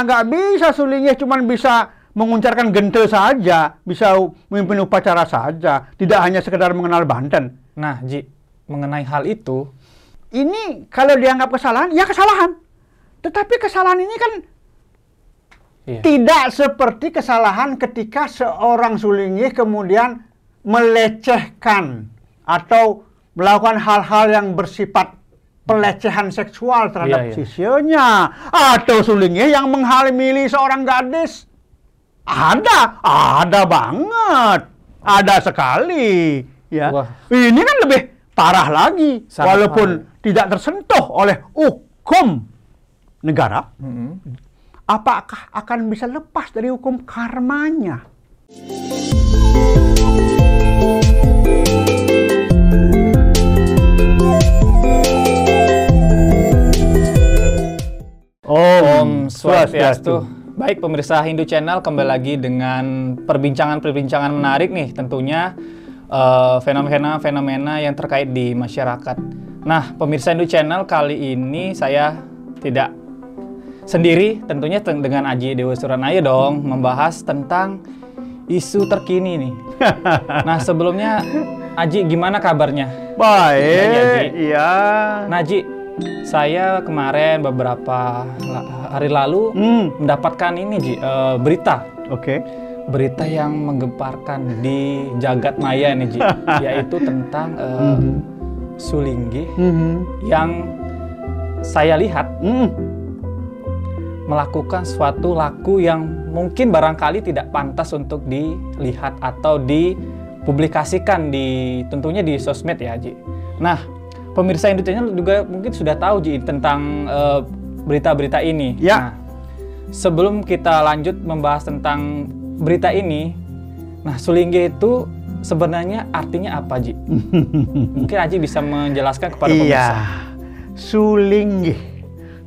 Iyalah, nggak bisa Sulingih cuman bisa menguncarkan gente saja, bisa memimpin upacara saja, tidak hanya sekedar mengenal Banten. Nah, Ji, mengenai hal itu, ini kalau dianggap kesalahan, ya kesalahan. Tetapi kesalahan ini kan iya. tidak seperti kesalahan ketika seorang Sulingih kemudian melecehkan atau melakukan hal-hal yang bersifat pelecehan seksual terhadap iya. sisyonya atau sulingnya yang menghamili seorang gadis ada ada banget ada sekali ya Wah. ini kan lebih parah lagi Sangat walaupun parah. tidak tersentuh oleh hukum negara mm -hmm. apakah akan bisa lepas dari hukum karmanya Om Swastiastu. Baik pemirsa Hindu Channel kembali lagi dengan perbincangan-perbincangan menarik nih tentunya fenomena fenomena-fenomena yang terkait di masyarakat. Nah, pemirsa Hindu Channel kali ini saya tidak sendiri tentunya dengan Aji Dewa Suranaya dong membahas tentang isu terkini nih. nah, sebelumnya Aji gimana kabarnya? Baik, iya. Nah, Aji, saya kemarin beberapa hari lalu hmm. mendapatkan ini Ji, uh, berita. Oke. Okay. Berita yang menggemparkan di jagat maya nih Ji, yaitu tentang uh, hmm. Sulinggi hmm. yang saya lihat hmm. melakukan suatu laku yang mungkin barangkali tidak pantas untuk dilihat atau dipublikasikan di tentunya di sosmed ya Ji. Nah, pemirsa Indonesia juga mungkin sudah tahu Ji tentang eh, berita-berita ini. Ya. Nah, sebelum kita lanjut membahas tentang berita ini, nah Sulingge itu sebenarnya artinya apa Ji? mungkin Aji bisa menjelaskan kepada pemirsa. Iya. Sulingge.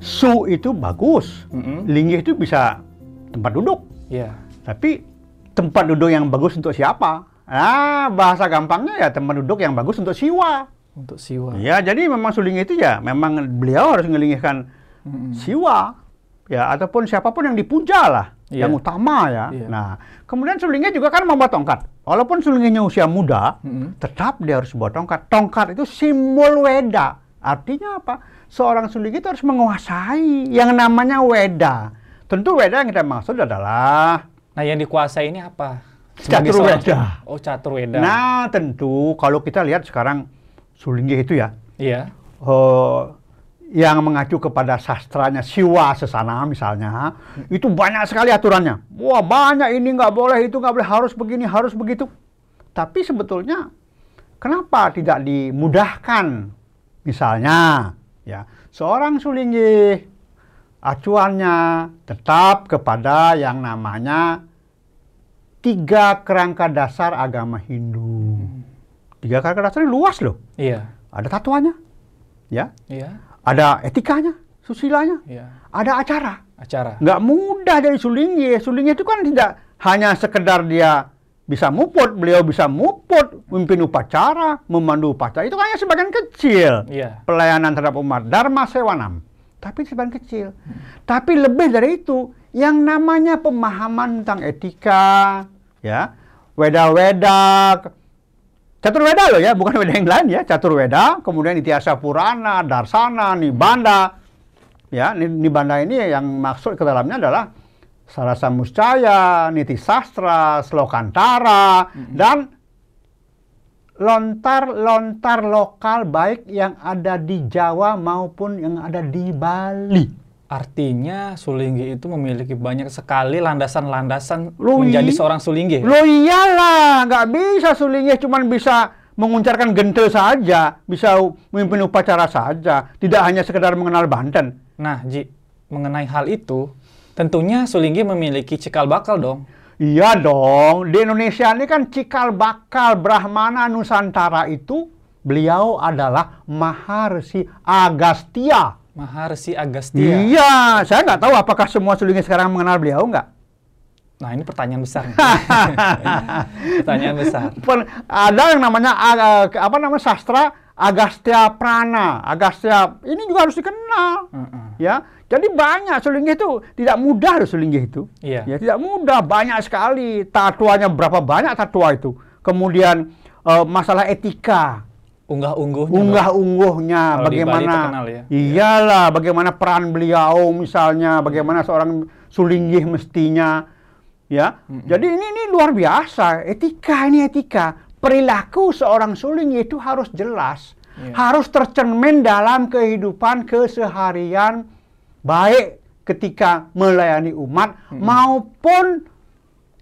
Su itu bagus. Mm -hmm. Linggih itu bisa tempat duduk. Iya. Tapi tempat duduk yang bagus untuk siapa? Nah, bahasa gampangnya ya tempat duduk yang bagus untuk siwa untuk siwa. Ya, jadi memang suling itu ya memang beliau harus ngelingihkan hmm. siwa ya ataupun siapa pun yang dipuja lah yeah. yang utama ya. Yeah. Nah, kemudian sulingnya juga kan membawa tongkat. Walaupun sulingnya usia muda, hmm. tetap dia harus bawa tongkat. Tongkat itu simbol weda. Artinya apa? Seorang suling itu harus menguasai yang namanya weda. Tentu weda yang kita maksud adalah Nah, yang dikuasai ini apa? Catur weda. Oh, catur weda. Nah, tentu kalau kita lihat sekarang Sulinggi itu ya. Iya. Uh, yang mengacu kepada sastranya Siwa Sesana misalnya, hmm. itu banyak sekali aturannya. Wah banyak ini nggak boleh, itu nggak boleh, harus begini, harus begitu. Tapi sebetulnya kenapa tidak dimudahkan? Misalnya, ya seorang Sulinggi acuannya tetap kepada yang namanya tiga kerangka dasar agama Hindu. Hmm. Tiga kerangka dasarnya luas loh. Iya. Ada tatuannya, ya. Iya. Ada etikanya, susilanya. Iya. Ada acara. Acara. Nggak mudah dari sulingnya. Sulingnya itu kan tidak hanya sekedar dia bisa muput, beliau bisa muput, memimpin upacara, memandu upacara. Itu kan hanya sebagian kecil. Iya. Pelayanan terhadap umat. Dharma sewanam. Tapi sebagian kecil. Hmm. Tapi lebih dari itu, yang namanya pemahaman tentang etika, ya, weda-weda, Catur Weda loh ya, bukan Weda yang lain ya. Catur Weda, kemudian Itiasa Purana, Darsana, Nibanda. Ya, Nibanda ini yang maksud ke dalamnya adalah Sarasa Muscaya, Niti Sastra, Slokantara, mm -hmm. dan lontar-lontar lokal baik yang ada di Jawa maupun yang ada di Bali. Artinya Sulinggi itu memiliki banyak sekali landasan-landasan menjadi seorang Sulinggi. Lo iyalah, nggak bisa Sulinggi cuma bisa menguncarkan gente saja, bisa memimpin upacara saja, tidak hanya sekedar mengenal Banten. Nah, Ji, mengenai hal itu, tentunya Sulinggi memiliki cikal bakal dong. Iya dong, di Indonesia ini kan cikal bakal Brahmana Nusantara itu beliau adalah Maharsi Agastya Maharsi Agastya. Iya, saya nggak tahu apakah semua sulingnya sekarang mengenal beliau nggak. Nah ini pertanyaan besar. pertanyaan besar. Ada yang namanya apa namanya sastra Agastya Prana, Agastya ini juga harus dikenal, uh -uh. ya. Jadi banyak sulinggih itu tidak mudah loh sulinggih itu, yeah. ya tidak mudah, banyak sekali tatuanya berapa banyak tatua itu. Kemudian uh, masalah etika, unggah ungguhnya, unggah ungguhnya, bagaimana, ya. iyalah, bagaimana peran beliau misalnya, bagaimana seorang sulinggih mestinya, ya. Mm -hmm. Jadi ini ini luar biasa, etika ini etika perilaku seorang suling itu harus jelas, yeah. harus tercermin dalam kehidupan keseharian baik ketika melayani umat hmm. maupun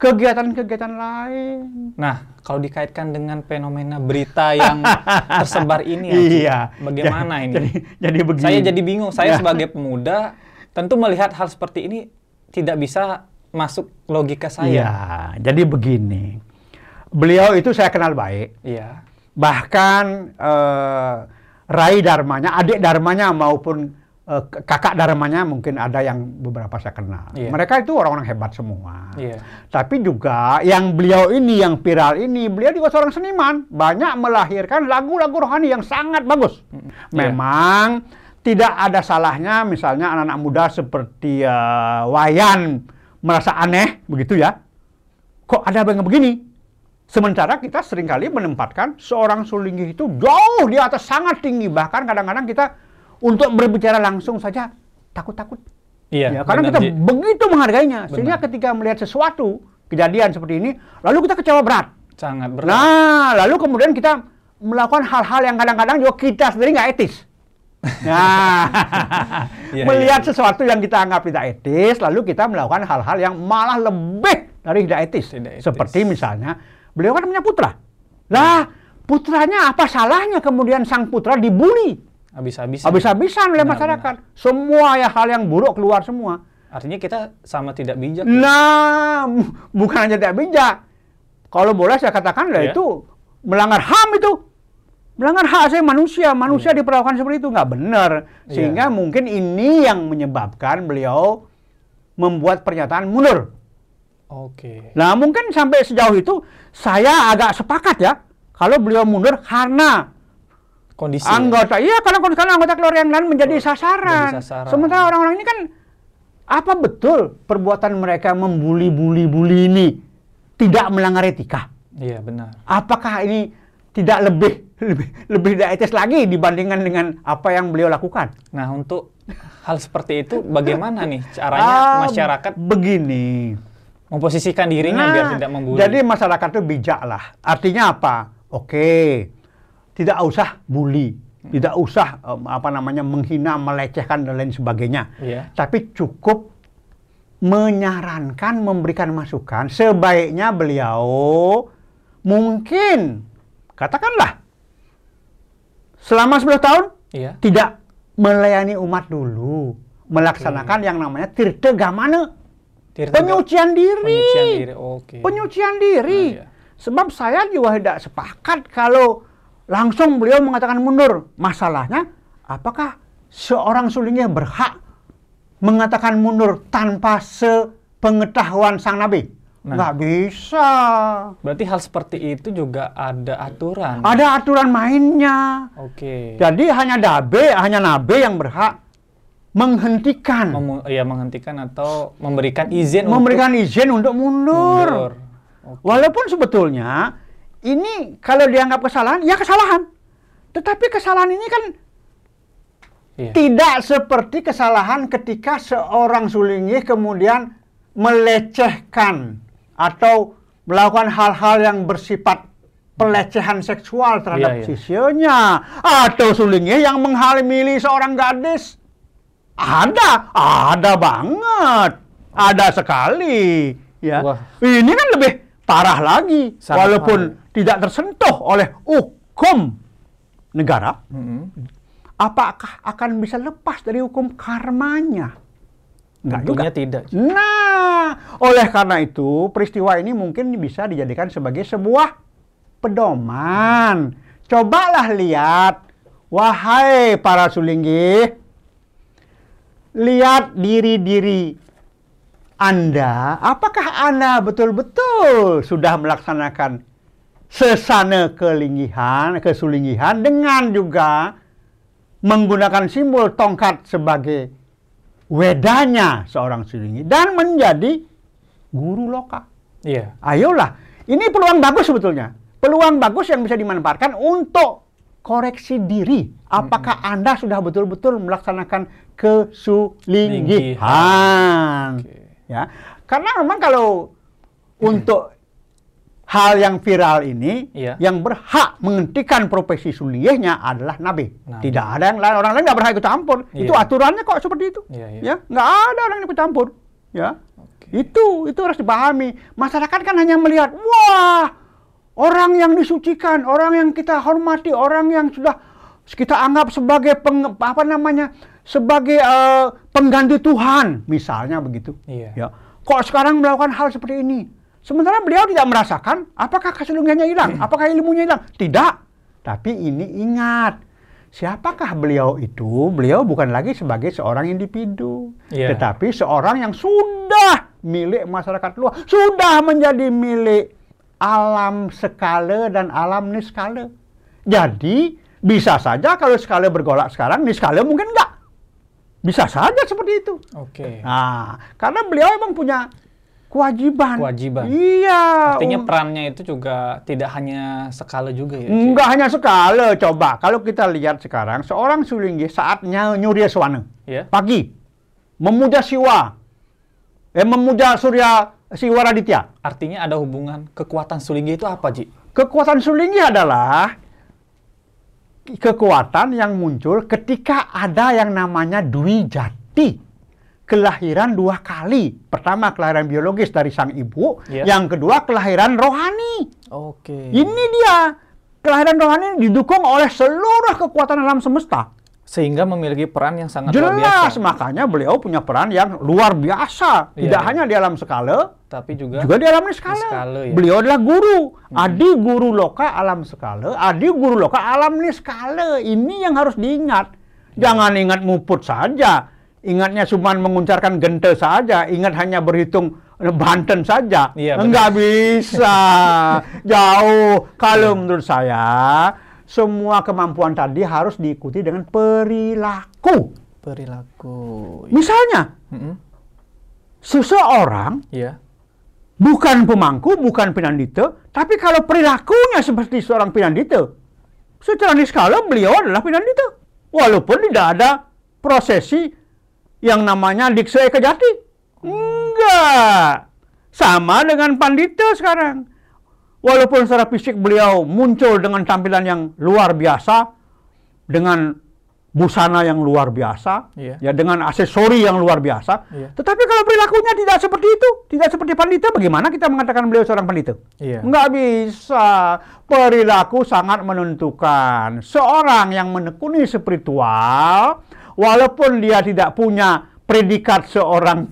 kegiatan-kegiatan lain. Nah, kalau dikaitkan dengan fenomena berita yang tersebar ini, ya, iya. bagaimana ini? Jadi, jadi begini. Saya jadi bingung. Saya ya. sebagai pemuda tentu melihat hal seperti ini tidak bisa masuk logika saya. Iya, jadi begini beliau itu saya kenal baik. Iya. Bahkan uh, Rai Dharmanya, adik Dharmanya maupun uh, kakak Dharmanya mungkin ada yang beberapa saya kenal. Iya. Mereka itu orang-orang hebat semua. Iya. Tapi juga yang beliau ini, yang viral ini, beliau juga seorang seniman. Banyak melahirkan lagu-lagu rohani yang sangat bagus. Iya. Memang tidak ada salahnya misalnya anak-anak muda seperti uh, Wayan merasa aneh begitu ya. Kok ada yang begini? Sementara kita sering kali menempatkan seorang sulinggi itu jauh di atas sangat tinggi. Bahkan kadang-kadang kita untuk berbicara langsung saja takut-takut. Iya. Ya, karena benar, kita Ji. begitu menghargainya. Benar. Sehingga ketika melihat sesuatu kejadian seperti ini, lalu kita kecewa berat. Sangat berat. Nah, lalu kemudian kita melakukan hal-hal yang kadang-kadang juga kita sendiri nggak etis. Nah, yeah, melihat yeah. sesuatu yang kita anggap tidak etis, lalu kita melakukan hal-hal yang malah lebih dari tidak etis. Tidak etis. Seperti misalnya Beliau kan punya putra. Lah, putranya apa salahnya kemudian sang putra dibully? Habis-habisan. Habis-habisan oleh masyarakat. Benar. Semua ya hal yang buruk keluar semua. Artinya kita sama tidak bijak. Nah, bukan hanya tidak bijak. Kalau boleh saya katakan lah ya. itu melanggar HAM itu. Melanggar hak asasi manusia. Manusia ya. diperlakukan seperti itu nggak benar. Iya. Sehingga ya. mungkin ini yang menyebabkan beliau membuat pernyataan mundur. Oke. Nah, mungkin sampai sejauh itu saya agak sepakat ya kalau beliau mundur karena kondisi anggota ya? iya karena kondisi anggota keluarga yang lain menjadi sasaran. sasaran. Sementara orang-orang ini kan apa betul perbuatan mereka membuli-buli-buli ini tidak melanggar etika? Iya, benar. Apakah ini tidak lebih lebih lebih etis lagi dibandingkan dengan apa yang beliau lakukan? Nah, untuk hal seperti itu bagaimana nih caranya uh, masyarakat begini memposisikan dirinya nah, biar tidak membuli. Jadi masyarakat itu bijak lah. Artinya apa? Oke, tidak usah bully, hmm. tidak usah um, apa namanya menghina, melecehkan dan lain sebagainya. Yeah. Tapi cukup menyarankan, memberikan masukan. Sebaiknya beliau mungkin katakanlah selama 10 tahun yeah. tidak melayani umat dulu, melaksanakan okay. yang namanya tirta gamana Penyucian diri. Penyucian diri. Oke. Penyucian diri. Oh, iya. Sebab saya juga tidak sepakat kalau langsung beliau mengatakan mundur. Masalahnya, apakah seorang sulingnya berhak mengatakan mundur tanpa sepengetahuan sang nabi? Nah, nggak bisa. Berarti hal seperti itu juga ada aturan. Ada aturan mainnya. Oke. Jadi hanya nabi, hanya nabi yang berhak menghentikan. Mem ya menghentikan atau memberikan izin memberikan untuk izin untuk mundur. mundur. Okay. Walaupun sebetulnya ini kalau dianggap kesalahan, ya kesalahan. Tetapi kesalahan ini kan iya. tidak seperti kesalahan ketika seorang sulingi kemudian melecehkan atau melakukan hal-hal yang bersifat pelecehan seksual terhadap iya, iya. sisionya atau sulingi yang menghamili seorang gadis ada, ada banget. Ada sekali. Ya. Wah. Ini kan lebih parah lagi. Sangat walaupun parah. tidak tersentuh oleh hukum negara. Mm -hmm. Apakah akan bisa lepas dari hukum karmanya? Enggak juga. tidak. Nah, oleh karena itu peristiwa ini mungkin bisa dijadikan sebagai sebuah pedoman. Cobalah lihat, wahai para sulinggi, lihat diri-diri Anda, apakah Anda betul-betul sudah melaksanakan sesana kelinggihan, kesulingihan dengan juga menggunakan simbol tongkat sebagai wedanya seorang sulinggi dan menjadi guru loka. Iya. Ayolah, ini peluang bagus sebetulnya. Peluang bagus yang bisa dimanfaatkan untuk koreksi diri. Apakah -hmm. Anda sudah betul-betul melaksanakan kesulinggihan? Okay. Ya. Karena memang kalau untuk hal yang viral ini iya. yang berhak menghentikan profesi suliyahnya adalah nabi. nabi. Tidak ada yang lain orang lain nggak berhak ikut campur. Iya. Itu aturannya kok seperti itu. Iya, iya. Ya, nggak ada orang yang ikut campur. Ya, okay. itu itu harus dipahami. Masyarakat kan hanya melihat, wah orang yang disucikan, orang yang kita hormati, orang yang sudah kita anggap sebagai peng, apa namanya sebagai uh, pengganti Tuhan, misalnya begitu. Iya. Ya, kok sekarang melakukan hal seperti ini? Sementara beliau tidak merasakan apakah kesulungannya hilang, hmm. apakah ilmunya hilang. Tidak. Tapi ini ingat, siapakah beliau itu? Beliau bukan lagi sebagai seorang individu, yeah. tetapi seorang yang sudah milik masyarakat luas, sudah menjadi milik alam skala dan alam niskala. Jadi bisa saja kalau skala bergolak sekarang, niskala mungkin enggak. Bisa saja seperti itu. Oke. Okay. Nah, karena beliau emang punya kewajiban. Kewajiban. Iya. Artinya perannya itu juga tidak hanya skala juga ya? Enggak hanya skala. Coba kalau kita lihat sekarang seorang sulinggi saatnya nyuri swana. Yeah. Pagi memuja siwa. Eh memuja surya siwa raditya. Artinya ada hubungan kekuatan sulinggi itu apa, Ji? Kekuatan sulinggi adalah kekuatan yang muncul ketika ada yang namanya dwi jati kelahiran dua kali. Pertama kelahiran biologis dari sang ibu, yeah. yang kedua kelahiran rohani. Oke. Okay. Ini dia kelahiran rohani didukung oleh seluruh kekuatan alam semesta. Sehingga memiliki peran yang sangat Jelas, luar biasa. makanya beliau punya peran yang luar biasa. Tidak yeah. hanya di alam skala, tapi juga juga di alam skala. skala ya. Beliau adalah guru, hmm. adi guru loka alam skala, adi guru loka alam niskala. Ini yang harus diingat. Ya. Jangan ingat muput saja ingatnya cuma menguncarkan gente saja, ingat hanya berhitung Banten saja. Iya, Enggak bisa. Jauh. Kalau menurut saya, semua kemampuan tadi harus diikuti dengan perilaku. Perilaku. Misalnya, mm -hmm. seseorang yeah. bukan pemangku, bukan pinandite, tapi kalau perilakunya seperti seorang pinandite, secara niskala beliau adalah pinandite. Walaupun tidak ada prosesi yang namanya Dikse Kejati? Enggak. Sama dengan Pandita sekarang. Walaupun secara fisik beliau muncul dengan tampilan yang luar biasa, dengan busana yang luar biasa, iya. ya dengan aksesori yang luar biasa. Iya. Tetapi kalau perilakunya tidak seperti itu, tidak seperti pandita, bagaimana kita mengatakan beliau seorang pandita? Iya. Nggak bisa. Perilaku sangat menentukan. Seorang yang menekuni spiritual, walaupun dia tidak punya predikat seorang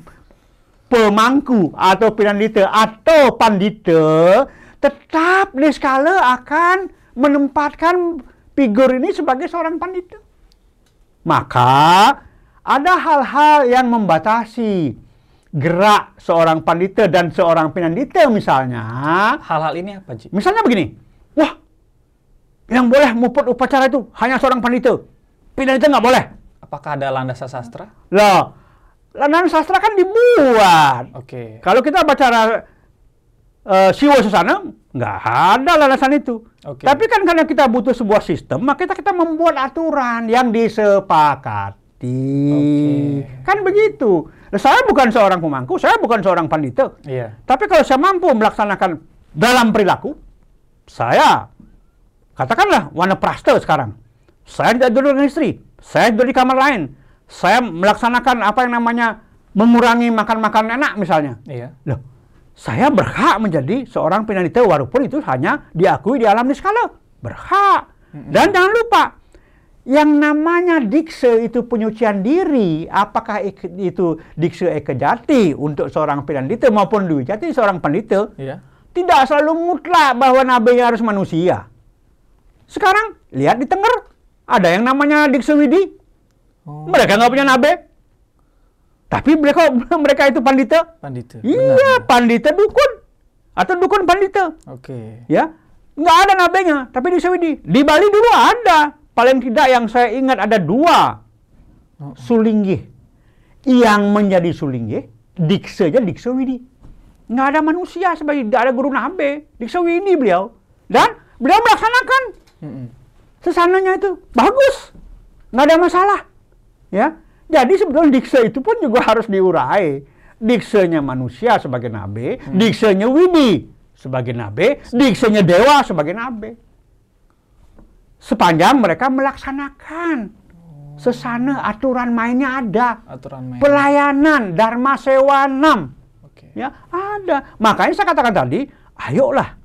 pemangku atau pinandita atau pandita, tetap Niskala akan menempatkan figur ini sebagai seorang pandita. Maka ada hal-hal yang membatasi gerak seorang pandita dan seorang pinandita misalnya. Hal-hal ini apa, Ji? Misalnya begini. Wah, yang boleh muput upacara itu hanya seorang pandita. Pinandita nggak boleh. Apakah ada landasan sastra? Loh, landasan sastra kan dibuat. Oke. Okay. Kalau kita baca uh, Siwa Susana, nggak ada landasan itu. Okay. Tapi kan karena kita butuh sebuah sistem, maka kita, kita membuat aturan yang disepakati. Okay. Kan begitu. Nah, saya bukan seorang pemangku, saya bukan seorang pandita. Iya. Tapi kalau saya mampu melaksanakan dalam perilaku, saya katakanlah warna praste sekarang. Saya tidak duduk dengan istri, saya duduk di kamar lain. Saya melaksanakan apa yang namanya mengurangi makan-makan enak misalnya. Iya. Loh, saya berhak menjadi seorang peneliti walaupun itu hanya diakui di alam niskala. Berhak. Dan jangan lupa, yang namanya dikse itu penyucian diri, apakah itu dikse ekejati untuk seorang peneliti maupun jati seorang peneliti, iya. tidak selalu mutlak bahwa nabi harus manusia. Sekarang lihat di Tengger, ada yang namanya Diksewidi. Oh. Mereka nggak punya nabe. Tapi mereka mereka itu pandita. Pandita. Iya, Benar. pandita dukun atau dukun pandita. Oke. Okay. Ya. Nggak ada nabenya, tapi di Sewidi. Di Bali dulu ada. Paling tidak yang saya ingat ada dua oh. sulinggih. Yang menjadi sulinggih, dikse aja dikse Widi. Nggak ada manusia sebagai ada guru nabe. Dikse Widi beliau. Dan beliau melaksanakan. Sesananya itu. Bagus. Nggak ada masalah. Ya. Jadi sebetulnya dikse itu pun juga harus diurai. Diksenya manusia sebagai nabe, hmm. diksenya Widi sebagai nabe, diksenya dewa sebagai nabe. Sepanjang mereka melaksanakan sesana aturan mainnya ada. Aturan main. Pelayanan Dharma Sewanam. Okay. Ya, ada. Makanya saya katakan tadi, ayolah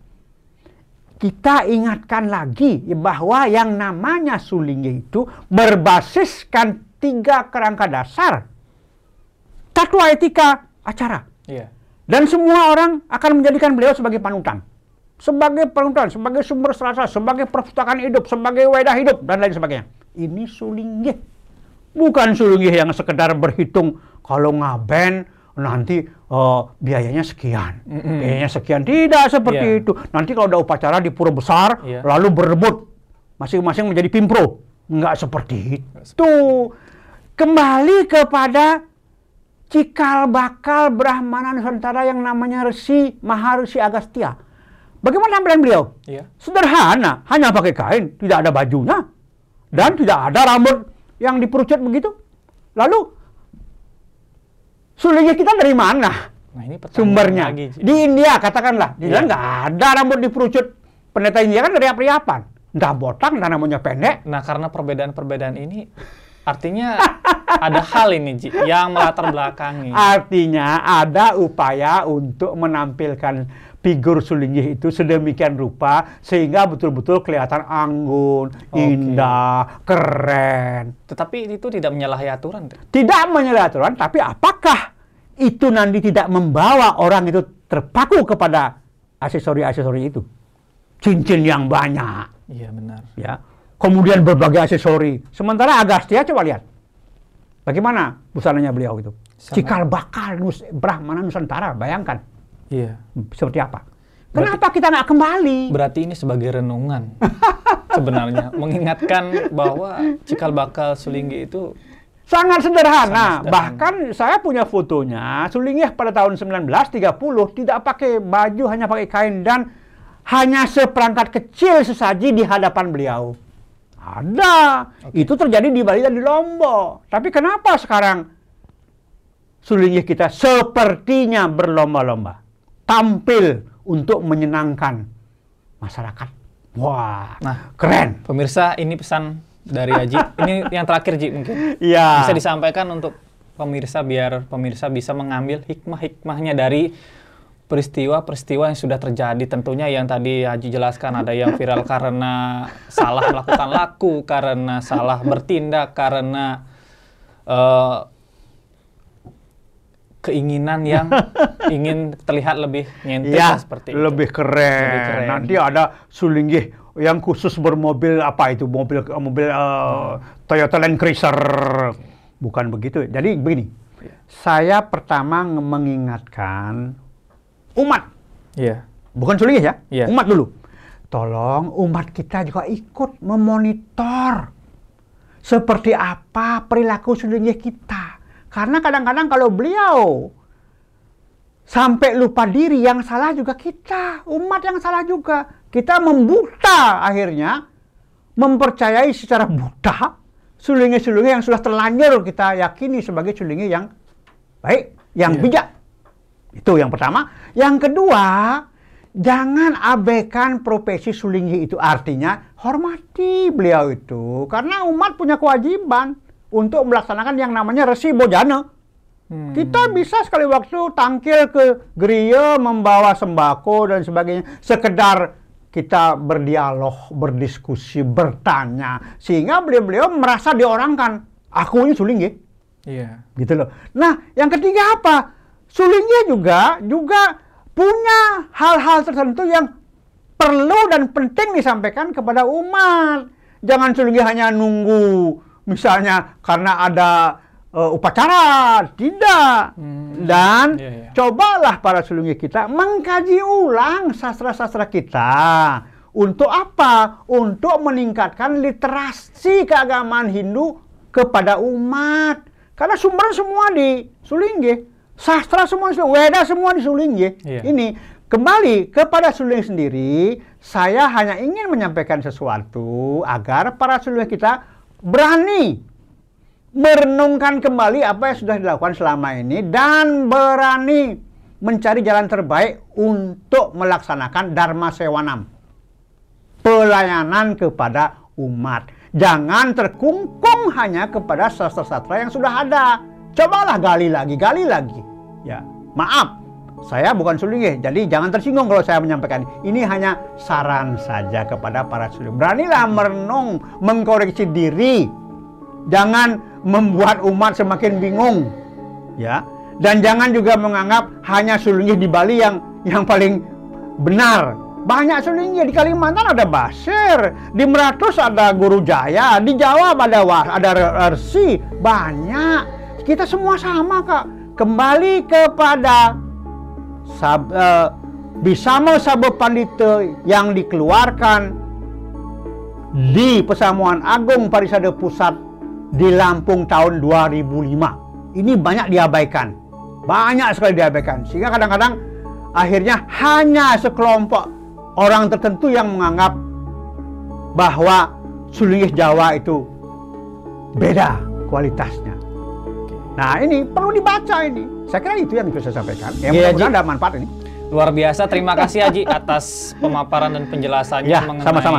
kita ingatkan lagi bahwa yang namanya sulingnya itu berbasiskan tiga kerangka dasar. Tatwa etika acara. Yeah. Dan semua orang akan menjadikan beliau sebagai panutan. Sebagai panutan, sebagai sumber serasa, sebagai perpustakaan hidup, sebagai wadah hidup, dan lain sebagainya. Ini sulinggih. Bukan sulinggih yang sekedar berhitung kalau ngaben nanti uh, biayanya sekian. Mm -hmm. Biayanya sekian. Tidak seperti yeah. itu. Nanti kalau ada upacara di pura besar, yeah. lalu berebut. Masing-masing menjadi pimpro. Enggak seperti itu. Kembali kepada cikal bakal Brahmana Nusantara yang namanya Resi Maharsi Agastya. Bagaimana tampilan beliau? Iya. Sederhana, hanya pakai kain, tidak ada bajunya, dan tidak ada rambut yang diperucut begitu. Lalu sulingnya kita dari mana? Nah, ini sumbernya lagi, di India katakanlah, di iya. nggak ada rambut diperucut. Pendeta India kan dari apa-apaan? Entah botak, entah namanya pendek. Nah, karena perbedaan-perbedaan ini Artinya ada hal ini Ji, yang melatar belakangi. Artinya ada upaya untuk menampilkan figur Sulinggih itu sedemikian rupa sehingga betul-betul kelihatan anggun, okay. indah, keren. Tetapi itu tidak menyalahi aturan. Tidak menyalahi aturan, tapi apakah itu nanti tidak membawa orang itu terpaku kepada aksesori-aksesori itu? Cincin yang banyak. Iya benar. Ya kemudian berbagai aksesori. Sementara Agastya coba lihat. Bagaimana busananya beliau itu? Sangat. Cikal bakal nus, Brahmana Nusantara, bayangkan. Iya. Seperti apa? Kenapa berarti, kita nggak kembali? Berarti ini sebagai renungan sebenarnya, mengingatkan bahwa cikal bakal Sulinggi itu sangat sederhana. Sangat sederhana. Bahkan saya punya fotonya, Sulinggi pada tahun 1930 tidak pakai baju, hanya pakai kain dan hanya seperangkat kecil sesaji di hadapan beliau. Ada. Okay. Itu terjadi di Bali dan di Lombok. Tapi kenapa sekarang sulingnya kita sepertinya berlomba-lomba tampil untuk menyenangkan masyarakat. Wah, nah, keren. Pemirsa, ini pesan dari Haji. ini yang terakhir, Ji, mungkin. Iya. Bisa disampaikan untuk pemirsa biar pemirsa bisa mengambil hikmah-hikmahnya dari peristiwa-peristiwa yang sudah terjadi tentunya yang tadi Haji jelaskan ada yang viral karena salah melakukan laku, karena salah bertindak, karena uh, keinginan yang ingin terlihat lebih nyentil ya, seperti itu. Lebih keren. lebih keren. Nanti ada sulinggih yang khusus bermobil apa itu mobil mobil uh, Toyota Land Cruiser. Bukan begitu. Jadi begini. Ya. Saya pertama mengingatkan umat. Iya. Bukan suling ya, yeah. umat dulu. Tolong umat kita juga ikut memonitor seperti apa perilaku sulingnya kita. Karena kadang-kadang kalau beliau sampai lupa diri yang salah juga kita, umat yang salah juga. Kita membuta akhirnya mempercayai secara buta sulingnya-sulingnya yang sudah terlanjur kita yakini sebagai sulingnya yang baik, yang yeah. bijak. Itu yang pertama. Yang kedua, jangan abaikan profesi sulinggi itu. Artinya, hormati beliau itu. Karena umat punya kewajiban untuk melaksanakan yang namanya resi bojana. Hmm. Kita bisa sekali waktu tangkil ke gereja, membawa sembako dan sebagainya. Sekedar kita berdialog, berdiskusi, bertanya. Sehingga beliau-beliau merasa diorangkan. Aku ini sulinggi. Iya. Yeah. Gitu loh. Nah, yang ketiga apa? Sulingnya juga juga punya hal-hal tertentu yang perlu dan penting disampaikan kepada umat. Jangan sulingnya hanya nunggu misalnya karena ada uh, upacara, tidak. Hmm. Dan yeah, yeah. cobalah para sulingnya kita mengkaji ulang sastra-sastra kita Untuk apa? Untuk meningkatkan literasi keagamaan Hindu kepada umat. Karena sumber semua di Sulingge. Sastra semua di Sulingge. Weda semua di Sulingge. Iya. Ini kembali kepada Suling sendiri, saya hanya ingin menyampaikan sesuatu agar para Suling kita berani merenungkan kembali apa yang sudah dilakukan selama ini dan berani mencari jalan terbaik untuk melaksanakan Dharma Sewanam. Pelayanan kepada umat. Jangan terkungkung hanya kepada sastra-sastra yang sudah ada. Cobalah gali lagi, gali lagi. Ya, maaf, saya bukan sulingi, jadi jangan tersinggung kalau saya menyampaikan. Ini hanya saran saja kepada para suling. Beranilah merenung, mengkoreksi diri. Jangan membuat umat semakin bingung. Ya. Dan jangan juga menganggap hanya sulingi di Bali yang yang paling benar. Banyak sulingnya di Kalimantan ada Basir, di Meratus ada Guru Jaya, di Jawa ada Was, ada Resi, banyak. Kita semua sama kak. Kembali kepada sab, uh, Bisama Sabuk Pandita yang dikeluarkan di Pesamuan Agung Parisade Pusat di Lampung tahun 2005. Ini banyak diabaikan. Banyak sekali diabaikan. Sehingga kadang-kadang akhirnya hanya sekelompok orang tertentu yang menganggap bahwa sulingis Jawa itu beda kualitasnya. Nah ini perlu dibaca ini. Saya kira itu yang bisa saya sampaikan. Yang yeah, mudah-mudahan ada manfaat ini. Luar biasa. Terima kasih Haji atas pemaparan dan penjelasannya ya, mengenai sama-sama.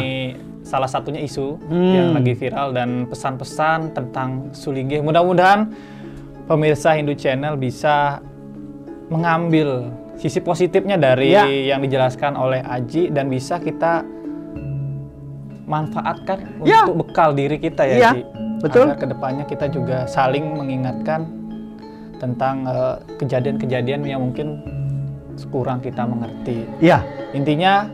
salah satunya isu hmm. yang lagi viral dan pesan-pesan tentang Sulinggih. Mudah-mudahan pemirsa Hindu Channel bisa mengambil sisi positifnya dari ya. yang dijelaskan oleh Aji dan bisa kita manfaatkan ya. untuk bekal diri kita ya, ya. Ji. Betul. Agar ke depannya kita juga saling mengingatkan tentang eh, kejadian-kejadian uh, yang mungkin kurang kita mengerti. Iya. Intinya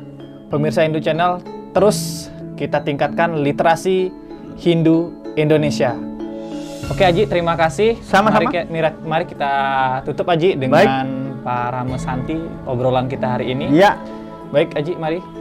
pemirsa Hindu Channel terus kita tingkatkan literasi Hindu Indonesia. Oke Aji, terima kasih. Sama-sama. Mari, mari kita tutup Aji dengan Baik. Pak Ramesanti obrolan kita hari ini. Iya. Baik Aji, mari.